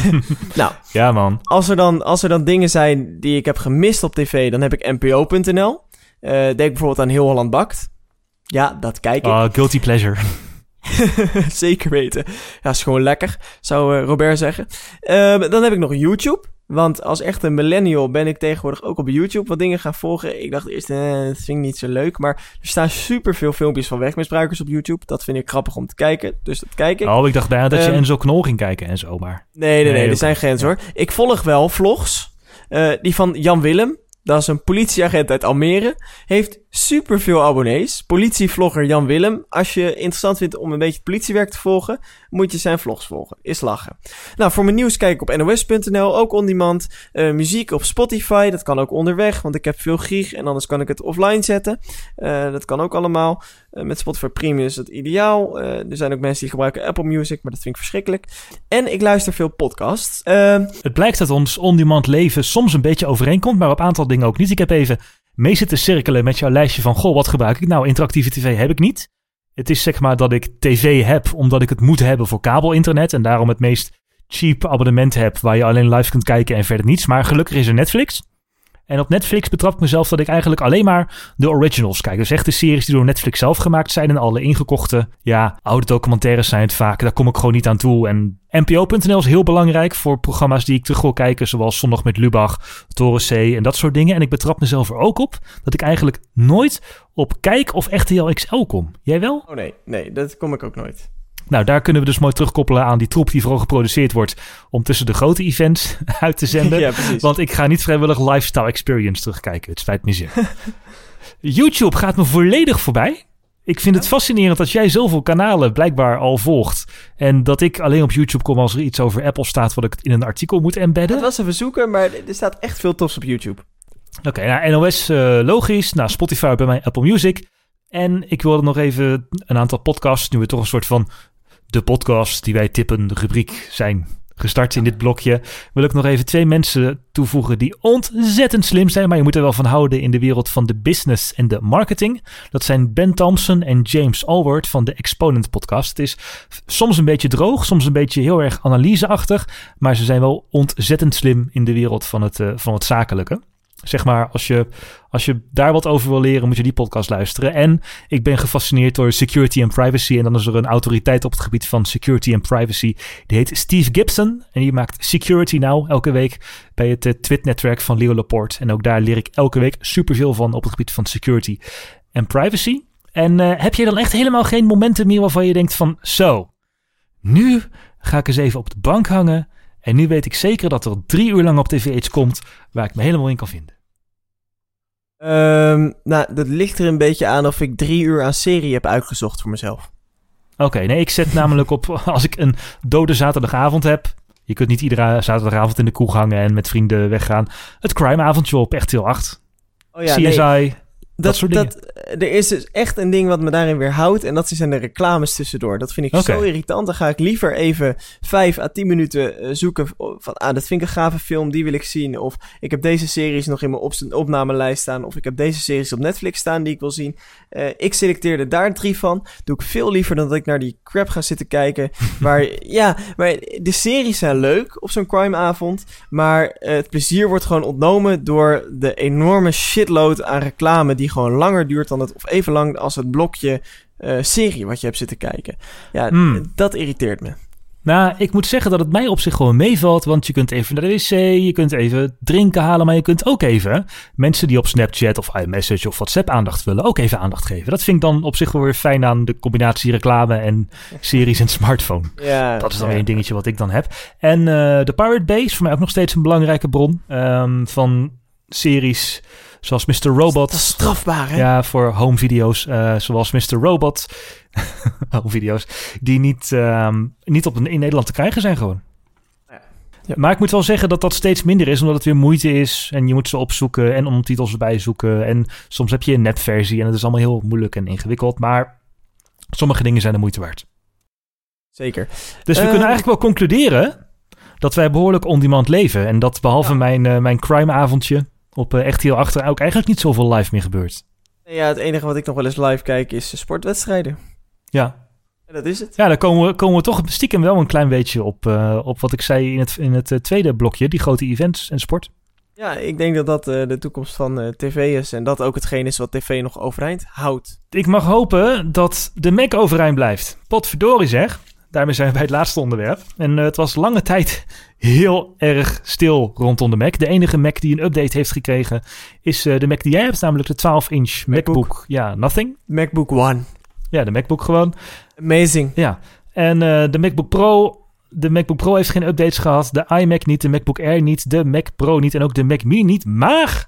nou, Ja, man. als er, dan, als er dan dingen zijn die ik heb gemist op tv, dan heb ik npo.nl. Eh denk bijvoorbeeld aan Heel Holland Bakt. Ja, dat kijk ik. Oh, guilty pleasure. Zeker weten. Ja, is gewoon lekker, zou eh, Robert zeggen. Ehm, dan heb ik nog YouTube. Want als echt een millennial ben ik tegenwoordig ook op YouTube wat dingen gaan volgen. Ik dacht eerst, eh, dat vind ik niet zo leuk. Maar er staan superveel filmpjes van wegmisbruikers op YouTube. Dat vind ik grappig om te kijken. Dus dat kijk ik. Oh, ik dacht bijna dat je Ehm, Enzo Knol ging kijken en zo, maar... Nee, nee, nee, Nee, er zijn grenzen hoor. Ik volg wel vlogs. Eh, die van Jan Willem. Dat is een politieagent uit Almere. Heeft superveel abonnees. Politievlogger Jan Willem. Als je interessant vindt om een beetje politiewerk te volgen, moet je zijn vlogs volgen. Is lachen. Nou, voor mijn nieuws kijk ik op nos.nl. Ook on demand. Eh, muziek op Spotify. Dat kan ook onderweg, want ik heb veel gig. En anders kan ik het offline zetten. Eh, dat kan ook allemaal. Eh, met Spotify Premium is dat ideaal. Er zijn ook mensen die gebruiken Apple Music, maar dat vind ik verschrikkelijk. En ik luister veel podcasts. Het blijkt dat ons on-demand leven soms een beetje overeenkomt, maar op een aantal dingen ook niet. Ik heb even mee zitten cirkelen met jouw lijstje van, goh, wat gebruik ik? Nou, interactieve tv heb ik niet. Het is zeg maar dat ik tv heb omdat ik het moet hebben voor kabelinternet en daarom het meest cheap abonnement heb waar je alleen live kunt kijken en verder niets. Maar gelukkig is er Netflix. En op Netflix betrap ik mezelf dat ik eigenlijk alleen maar de originals kijk. Dus echt de series die door Netflix zelf gemaakt zijn. En alle ingekochte, ja, oude documentaires zijn het vaak. Daar kom ik gewoon niet aan toe. En NPO.nl is heel belangrijk voor programma's die ik terug wil kijken. Zoals Zondag met Lubach, Toren C en dat soort dingen. En ik betrap mezelf er ook op dat ik eigenlijk nooit op Kijk of RTL XL kom. Jij wel? oh nee, nee, dat kom ik ook nooit. Nou, daar kunnen we dus mooi terugkoppelen aan die troep die vooral geproduceerd wordt om tussen de grote events uit te zenden. ja. Want ik ga niet vrijwillig Lifestyle Experience terugkijken. Het spijt me zeer. YouTube gaat me volledig voorbij. Ik vind het fascinerend dat jij zoveel kanalen blijkbaar al volgt. En dat ik alleen op YouTube kom als er iets over Apple staat wat ik in een artikel moet embedden. was even zoeken, maar er staat echt veel tofs op YouTube. Oké, nou NOS eh, logisch. Nou, Spotify bij mij Apple Music. En ik wilde nog even een aantal podcasts, nu we toch een soort van de podcast die wij tippen, de rubriek zijn gestart in dit blokje, wil ik nog even twee mensen toevoegen die ontzettend slim zijn, maar je moet er wel van houden in de wereld van de business en de marketing. Dat zijn Ben Thompson en James Alward van de Exponent podcast. Het is soms een beetje droog, soms een beetje heel erg analyseachtig, maar ze zijn wel ontzettend slim in de wereld van het, eh, van het zakelijke. Zeg maar, als je, als je daar wat over wil leren, moet je die podcast luisteren. En ik ben gefascineerd door security en privacy. En dan is er een autoriteit op het gebied van security en privacy. Die heet Steve Gibson. En die maakt Security Now elke week bij het uh, Twit-netwerk van Leo Laporte. En ook daar leer ik elke week superveel van op het gebied van security en privacy. En uh, heb je dan echt helemaal geen momenten meer waarvan je denkt van... Zo, nu ga ik eens even op de bank hangen... En nu weet ik zeker dat er drie uur lang op tv iets komt waar ik me helemaal in kan vinden. Um, nou, dat ligt er een beetje aan of ik drie uur aan serie heb uitgezocht voor mezelf. Oké, okay, nee, ik zet namelijk op als ik een dode zaterdagavond heb. Je kunt niet iedere zaterdagavond in de koel hangen en met vrienden weggaan. Het crime-avondje op RTL 8. Oh ja, CSI. nee. Dat, soort dingen. Dat, er is dus echt een ding wat me daarin weerhoudt. En dat zijn de reclames tussendoor. Dat vind ik zo irritant. Dan ga ik liever even 5 à 10 minuten eh, zoeken. Van, ah, dat vind ik een gave film, die wil ik zien. Of ik heb deze series nog in mijn op opnamelijst staan. Of ik heb deze series op Netflix staan die ik wil zien. Eh, ik selecteerde daar drie van. Doe ik veel liever dan dat ik naar die crap ga zitten kijken. waar, ja, maar de series zijn leuk op zo'n crimeavond. Maar eh, het plezier wordt gewoon ontnomen door de enorme shitload aan reclame die gewoon langer duurt dan het, of even lang als het blokje eh, serie wat je hebt zitten kijken. Ja, Hmm. dat irriteert me. Nou, ik moet zeggen dat het mij op zich gewoon meevalt. Want je kunt even naar de wc, je kunt even drinken halen. Maar je kunt ook even mensen die op Snapchat of iMessage of WhatsApp aandacht willen, ook even aandacht geven. Dat vind ik dan op zich wel weer fijn aan de combinatie reclame en series en smartphone. Ja, Dat is dan weer een dingetje wat ik dan heb. En eh, de Pirate Bay is voor mij ook nog steeds een belangrijke bron ehm, van series zoals Mr. Robot. Dat is strafbaar, hè? Ja, voor home video's eh, zoals Mr. Robot. home video's. Die niet, ehm, niet op, in Nederland te krijgen zijn gewoon. Ja. Maar ik moet wel zeggen dat dat steeds minder is, omdat het weer moeite is. En je moet ze opzoeken en ondertitels erbij zoeken. En soms heb je een netversie en het is allemaal heel moeilijk en ingewikkeld. Maar sommige dingen zijn de moeite waard. Zeker. Dus we kunnen eigenlijk wel concluderen dat wij behoorlijk on-demand leven. En dat behalve Ja. mijn, eh, mijn crime-avondje op echt heel achter ook eigenlijk niet zoveel live meer gebeurt. Ja, het enige wat ik nog wel eens live kijk is eh, sportwedstrijden. Ja, En dat is het. Ja, dan komen we, komen we toch stiekem wel een klein beetje op, eh, op wat ik zei in het, in het eh, tweede blokje, die grote events en sport. Ja, ik denk dat dat de toekomst van tv is. En dat ook hetgeen is wat tv nog overeind houdt. Ik mag hopen dat de Mac overeind blijft. Potverdorie zeg. Daarmee zijn we bij het laatste onderwerp. En eh, het was lange tijd heel erg stil rondom de Mac. De enige Mac die een update heeft gekregen is eh, de Mac die jij hebt, namelijk de 12-inch MacBook. MacBook. Ja, nothing. MacBook One. Ja, de MacBook gewoon. Amazing. Ja, en eh, de MacBook Pro. De MacBook Pro heeft geen updates gehad. De iMac niet, de MacBook Air niet, de Mac Pro niet en ook de Mac Mini niet. Maar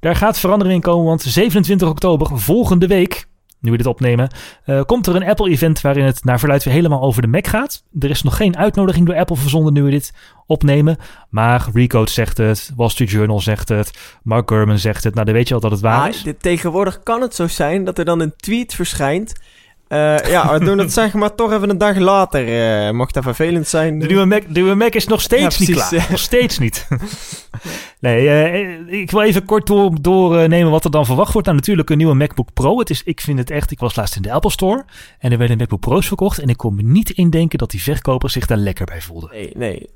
daar gaat verandering in komen, want 27 oktober, volgende week, nu we dit opnemen, eh, komt er een Apple-event waarin het naar verluidt weer helemaal over de Mac gaat. Er is nog geen uitnodiging door Apple verzonden nu we dit opnemen. Maar Recode zegt het, Wall Street Journal zegt het, Mark Gurman zegt het. Nou, dan weet je al dat het waar Maar is. dit, tegenwoordig kan het zo zijn dat er dan een tweet verschijnt. Eh, ja, we doen het zeg maar toch even een dag later. eh, mocht dat vervelend zijn. De nieuwe Mac, de nieuwe Mac is nog steeds Ja, niet klaar. Nog steeds niet. nee, eh, ik wil even kort door, doornemen wat er dan verwacht wordt. Nou, natuurlijk een nieuwe MacBook Pro. Het is, ik vind het echt... Ik was laatst in de Apple Store en er werden MacBook Pro's verkocht. En ik kon me niet indenken dat die verkopers zich daar lekker bij voelden. Nee, nee.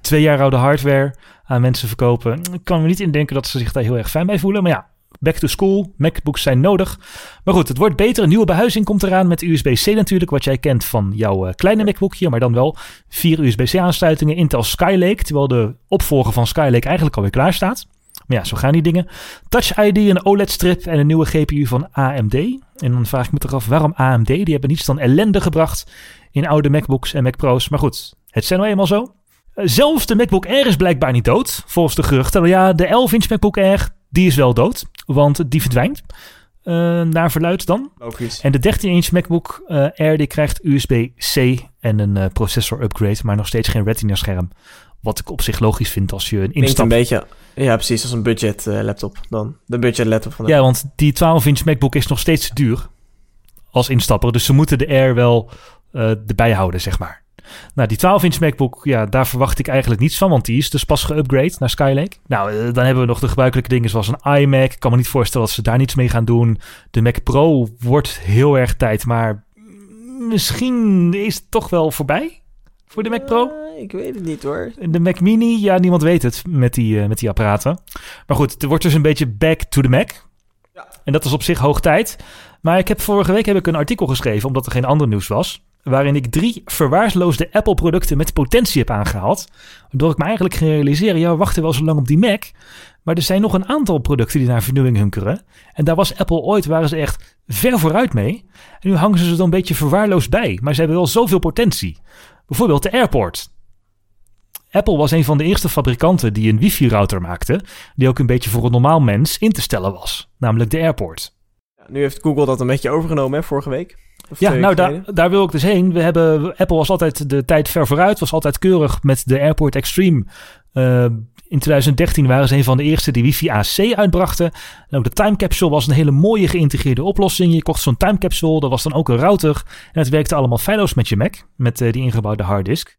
Twee jaar oude hardware aan mensen verkopen. Ik kan me niet indenken dat ze zich daar heel erg fijn bij voelen. Maar ja, back to school. MacBooks zijn nodig. Maar goed, het wordt beter. Een nieuwe behuizing komt eraan met USB-C natuurlijk. Wat jij kent van jouw eh, kleine MacBookje. Maar dan wel vier USB-C aansluitingen. Intel Skylake. Terwijl de opvolger van Skylake eigenlijk alweer klaar staat. Maar ja, zo gaan die dingen. Touch ID, een OLED-strip en een nieuwe GPU van AMD. En dan vraag ik me toch af, waarom AMD? Die hebben niets dan ellende gebracht in oude MacBooks en Mac Pro's. Maar goed, het zijn nou eenmaal zo. Zelfs de MacBook Air is blijkbaar niet dood, volgens de geruchten. Nou Ja, de 11-inch MacBook Air, die is wel dood, want die verdwijnt. eh, naar verluid dan. Logisch. En de 13-inch MacBook eh, Air die krijgt USB-C en een eh, processor upgrade, maar nog steeds geen Retina-scherm. Wat ik op zich logisch vind als je een Klinkt een instap... beetje... Ja, precies. Als een budget eh, laptop dan. De budget laptop van de... Ja, want die 12-inch MacBook is nog steeds te duur als instapper. Dus ze moeten de Air wel eh, erbij houden, zeg maar. Nou, die 12-inch MacBook, ja, daar verwacht ik eigenlijk niets van, want die is dus pas geupgrade naar Skylake. Nou, eh, dan hebben we nog de gebruikelijke dingen zoals een iMac. Ik kan me niet voorstellen dat ze daar niets mee gaan doen. De Mac Pro wordt heel erg tijd, maar misschien is het toch wel voorbij voor de Mac Pro. Eh, ik weet het niet hoor. De Mac Mini, ja, niemand weet het met die, eh, met die apparaten. Maar goed, het wordt dus een beetje back to the Mac. Ja. En dat is op zich hoog tijd. Maar ik heb vorige week heb ik een artikel geschreven, omdat er geen ander nieuws was. Waarin ik drie verwaarloosde Apple-producten met potentie heb aangehaald. Waardoor ik me eigenlijk ging realiseren, ja, we wachten wel zo lang op die Mac. Maar er zijn nog een aantal producten die naar vernieuwing hunkeren. En daar was Apple ooit, waren ze echt ver vooruit mee. En nu hangen ze er een beetje verwaarloosd bij. Maar ze hebben wel zoveel potentie. Bijvoorbeeld de AirPort. Apple was een van de eerste fabrikanten die een wifi-router maakte, die ook een beetje voor een normaal mens in te stellen was, namelijk de AirPort. Nu heeft Google dat een beetje overgenomen, hè, vorige week. Of Ja, nou daar, daar wil ik dus heen. We hebben, Apple was altijd de tijd ver vooruit, was altijd keurig met de AirPort Extreme. eh, In 2013 waren ze een van de eerste die wifi AC uitbrachten. En ook de time capsule was een hele mooie geïntegreerde oplossing. Je kocht zo'n time capsule, dat was dan ook een router. En het werkte allemaal feilloos met je Mac, met uh, die ingebouwde harddisk.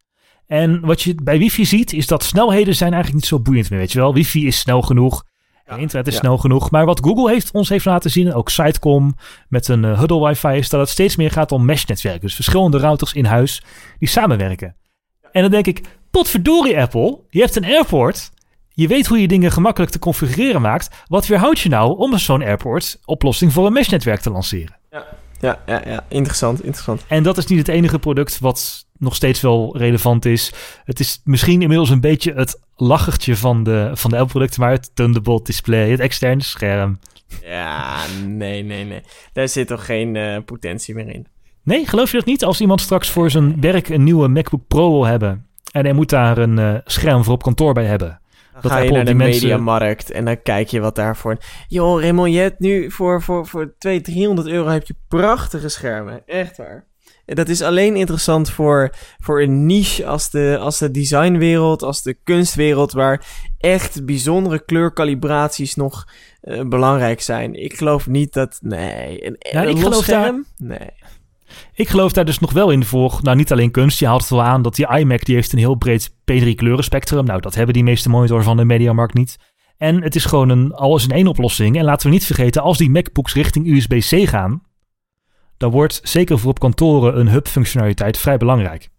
En wat je bij wifi ziet, is dat snelheden zijn eigenlijk niet zo boeiend meer, weet je wel. Wifi is snel genoeg. Ja, internet is ja. snel genoeg. Maar wat Google heeft, ons heeft laten zien, ook Sitecom met een uh, Huddle wifi, is dat het steeds meer gaat om mesh-netwerken. Dus verschillende routers in huis die samenwerken. En dan denk ik, potverdorie Apple, je hebt een airport. Je weet hoe je dingen gemakkelijk te configureren maakt. Wat weerhoudt je nou om zo'n airport oplossing voor een mesh-netwerk te lanceren? Ja. Ja, ja, ja, interessant, interessant. En dat is niet het enige product wat nog steeds wel relevant is. Het is misschien inmiddels een beetje het lachertje van de, van de Apple-producten, maar het Thunderbolt display, het externe scherm. Ja, nee, nee, nee. Daar zit toch geen uh, potentie meer in. Nee, geloof je dat niet? Als iemand straks voor zijn werk een nieuwe MacBook Pro wil hebben en hij moet daar een uh, scherm voor op kantoor bij hebben. Dan dat ga je naar de mensen... mediamarkt en dan kijk je wat daarvoor... Joh, Raymond, je hebt nu voor, voor, voor 200, 300 euro heb je prachtige schermen. Echt waar. Dat is alleen interessant voor, voor een niche als de, als de designwereld, als de kunstwereld, waar echt bijzondere kleurkalibraties nog uh, belangrijk zijn. Ik geloof niet dat... Nee, een, ja, een ik geloof scherm? Daar... Nee. Ik geloof daar dus nog wel in voor, nou niet alleen kunst, je haalt het wel aan dat die iMac die heeft een heel breed P3 kleurenspectrum. Nou, dat hebben die meeste monitors van de Mediamarkt niet. En het is gewoon een alles in één oplossing. En laten we niet vergeten, als die MacBooks richting USB-C gaan, dan wordt zeker voor op kantoren een hub-functionaliteit vrij belangrijk.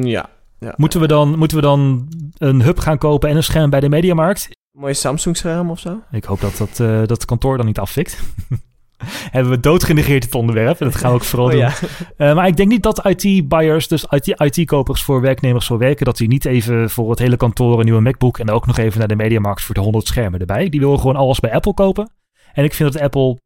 Ja. ja. Moeten, we dan, moeten we dan een hub gaan kopen en een scherm bij de Mediamarkt? Mooie Samsung-scherm of zo? Ik hoop dat dat, uh, dat kantoor dan niet afvikt. hebben we doodgenegeerd het onderwerp. En dat gaan we ook vooral oh, doen. Ja. Uh, maar ik denk niet dat IT-buyers, dus IT-kopers IT voor werknemers zo werken, dat die niet even voor het hele kantoor een nieuwe MacBook en ook nog even naar de Mediamarkt voor de 100 schermen erbij. Die willen gewoon alles bij Apple kopen. En ik vind dat Apple,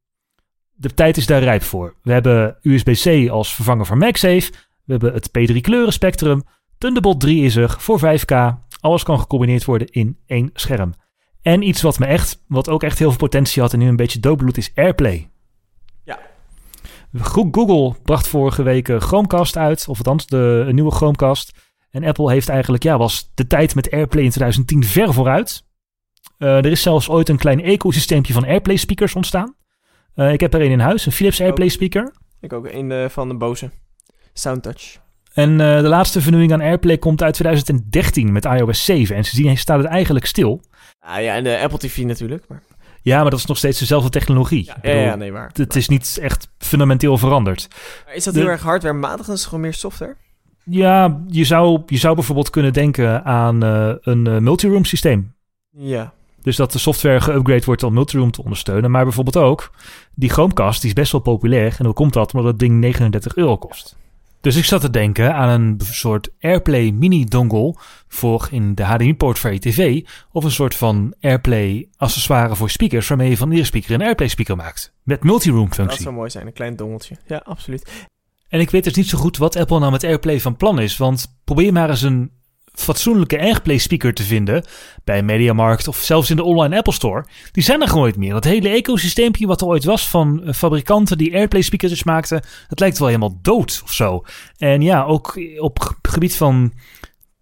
de tijd is daar rijp voor. We hebben USB-C als vervanger van MagSafe. We hebben het P3 kleuren spectrum. Thunderbolt 3 is er voor 5K. Alles kan gecombineerd worden in één scherm. En iets wat me echt, wat ook echt heel veel potentie had en nu een beetje doodbloed is Airplay. Google bracht vorige week Chromecast uit, of althans de een nieuwe Chromecast. En Apple heeft eigenlijk, ja, was de tijd met Airplay in 2010 ver vooruit. Uh, er is zelfs ooit een klein ecosysteempje van Airplay speakers ontstaan. Uh, ik heb er een in huis, een Philips Airplay speaker. Ik ook, een uh, van de Bose. Soundtouch. En de laatste vernieuwing aan Airplay komt uit 2013 met iOS 7. En sindsdien staat het eigenlijk stil. Ah ja, en de Apple TV natuurlijk. Maar... Ja, maar dat is nog steeds dezelfde technologie. Ja, bedoel, ja nee, maar. Het is niet echt fundamenteel veranderd. Maar is dat de, heel erg hardwarematig? Dan is het gewoon meer software? Ja, je zou, je zou bijvoorbeeld kunnen denken aan uh, een multiroom systeem. Ja. Dus dat de software geüpgrade wordt om multiroom te ondersteunen. Maar bijvoorbeeld ook, die Chromecast die is best wel populair. En hoe komt dat? Omdat dat ding 39 euro kost. Dus ik zat te denken aan een soort AirPlay mini-dongle voor in de HDMI-poort voor je tv. Of een soort van AirPlay-accessoire voor speakers waarmee je van iedere speaker een AirPlay-speaker maakt. Met multiroom-functie. Dat zou mooi zijn, een klein dongeltje. Ja, absoluut. En ik weet dus niet zo goed wat Apple nou met AirPlay van plan is. Want probeer maar eens een fatsoenlijke AirPlay speaker te vinden bij Mediamarkt of zelfs in de online Apple Store, die zijn er gewoon niet meer. Dat hele ecosysteempje wat er ooit was van fabrikanten die AirPlay speakers maakten, dat lijkt wel helemaal dood of zo. En ja, ook op gebied van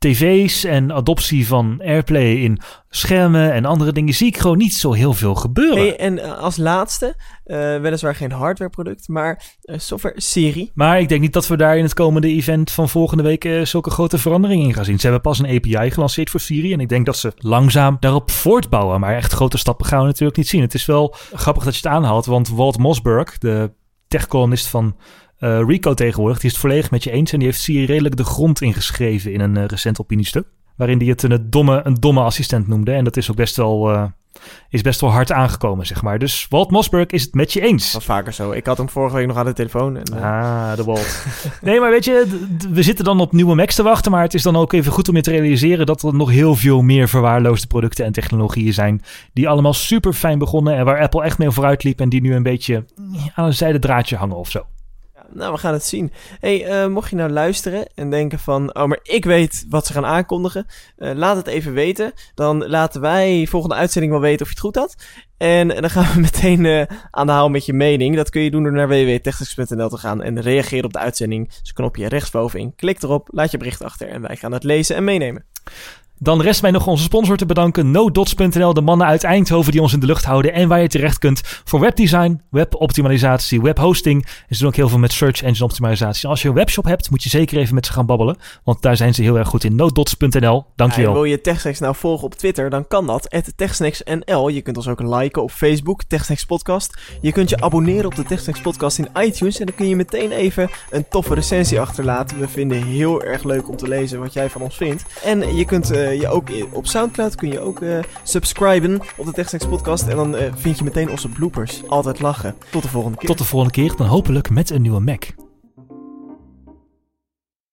tv's en adoptie van AirPlay in schermen en andere dingen zie ik gewoon niet zo heel veel gebeuren. En als laatste, uh, weliswaar geen hardwareproduct, maar uh, software Siri. Maar ik denk niet dat we daar in het komende event van volgende week uh, zulke grote veranderingen in gaan zien. Ze hebben pas een API gelanceerd voor Siri en ik denk dat ze langzaam daarop voortbouwen. Maar echt grote stappen gaan we natuurlijk niet zien. Het is wel grappig dat je het aanhaalt, want Walt Mossberg, de tech-columnist van uh, Rico tegenwoordig, die is het volledig met je eens. En die heeft Siri redelijk de grond ingeschreven in een uh, recent opiniestuk. Waarin hij het een domme, een domme assistent noemde. En dat is ook best wel, uh, is best wel hard aangekomen, zeg maar. Dus Walt Mossberg is het met je eens. Dat vaker zo. Ik had hem vorige week nog aan de telefoon. En, Ah, de Walt. nee, maar weet je, we zitten dan op nieuwe Macs te wachten. Maar het is dan ook even goed om je te realiseren dat er nog heel veel meer verwaarloosde producten en technologieën zijn. Die allemaal super fijn begonnen en waar Apple echt mee vooruit liep. En die nu een beetje aan een zijde draadje hangen of zo. Nou, we gaan het zien. hey, uh, mocht je nou luisteren en denken van... oh, maar ik weet wat ze gaan aankondigen... Uh, laat het even weten. Dan laten wij volgende uitzending wel weten of je het goed had. En, dan gaan we meteen uh, aan de haal met je mening. Dat kun je doen door naar www.technics.nl te gaan... en reageren op de uitzending. Dus knopje rechtsbovenin. Klik erop, laat je bericht achter... en wij gaan het lezen en meenemen. Dan rest mij nog onze sponsor te bedanken, NoDots.nl, de mannen uit Eindhoven die ons in de lucht houden en waar je terecht kunt voor webdesign, weboptimalisatie, webhosting. En ze doen ook heel veel met search engine optimalisatie. Als je een webshop hebt, moet je zeker even met ze gaan babbelen, want daar zijn ze heel erg goed in. NoDots.nl, dankjewel. Ja, wil je TechSnacks nou volgen op Twitter, dan kan dat. TechSnacksNL. Je kunt ons ook liken op Facebook, TechSnacks Podcast. Je kunt je abonneren op de TechSnacks Podcast in iTunes en dan kun je meteen even een toffe recensie achterlaten. We vinden heel erg leuk om te lezen wat jij van ons vindt. En je kunt uh, je ook op Soundcloud kun je ook uh, subscriben op de TechSnacks Podcast en dan uh, vind je meteen onze bloopers. Altijd lachen. Tot de volgende keer. Tot de volgende keer, dan hopelijk met een nieuwe Mac.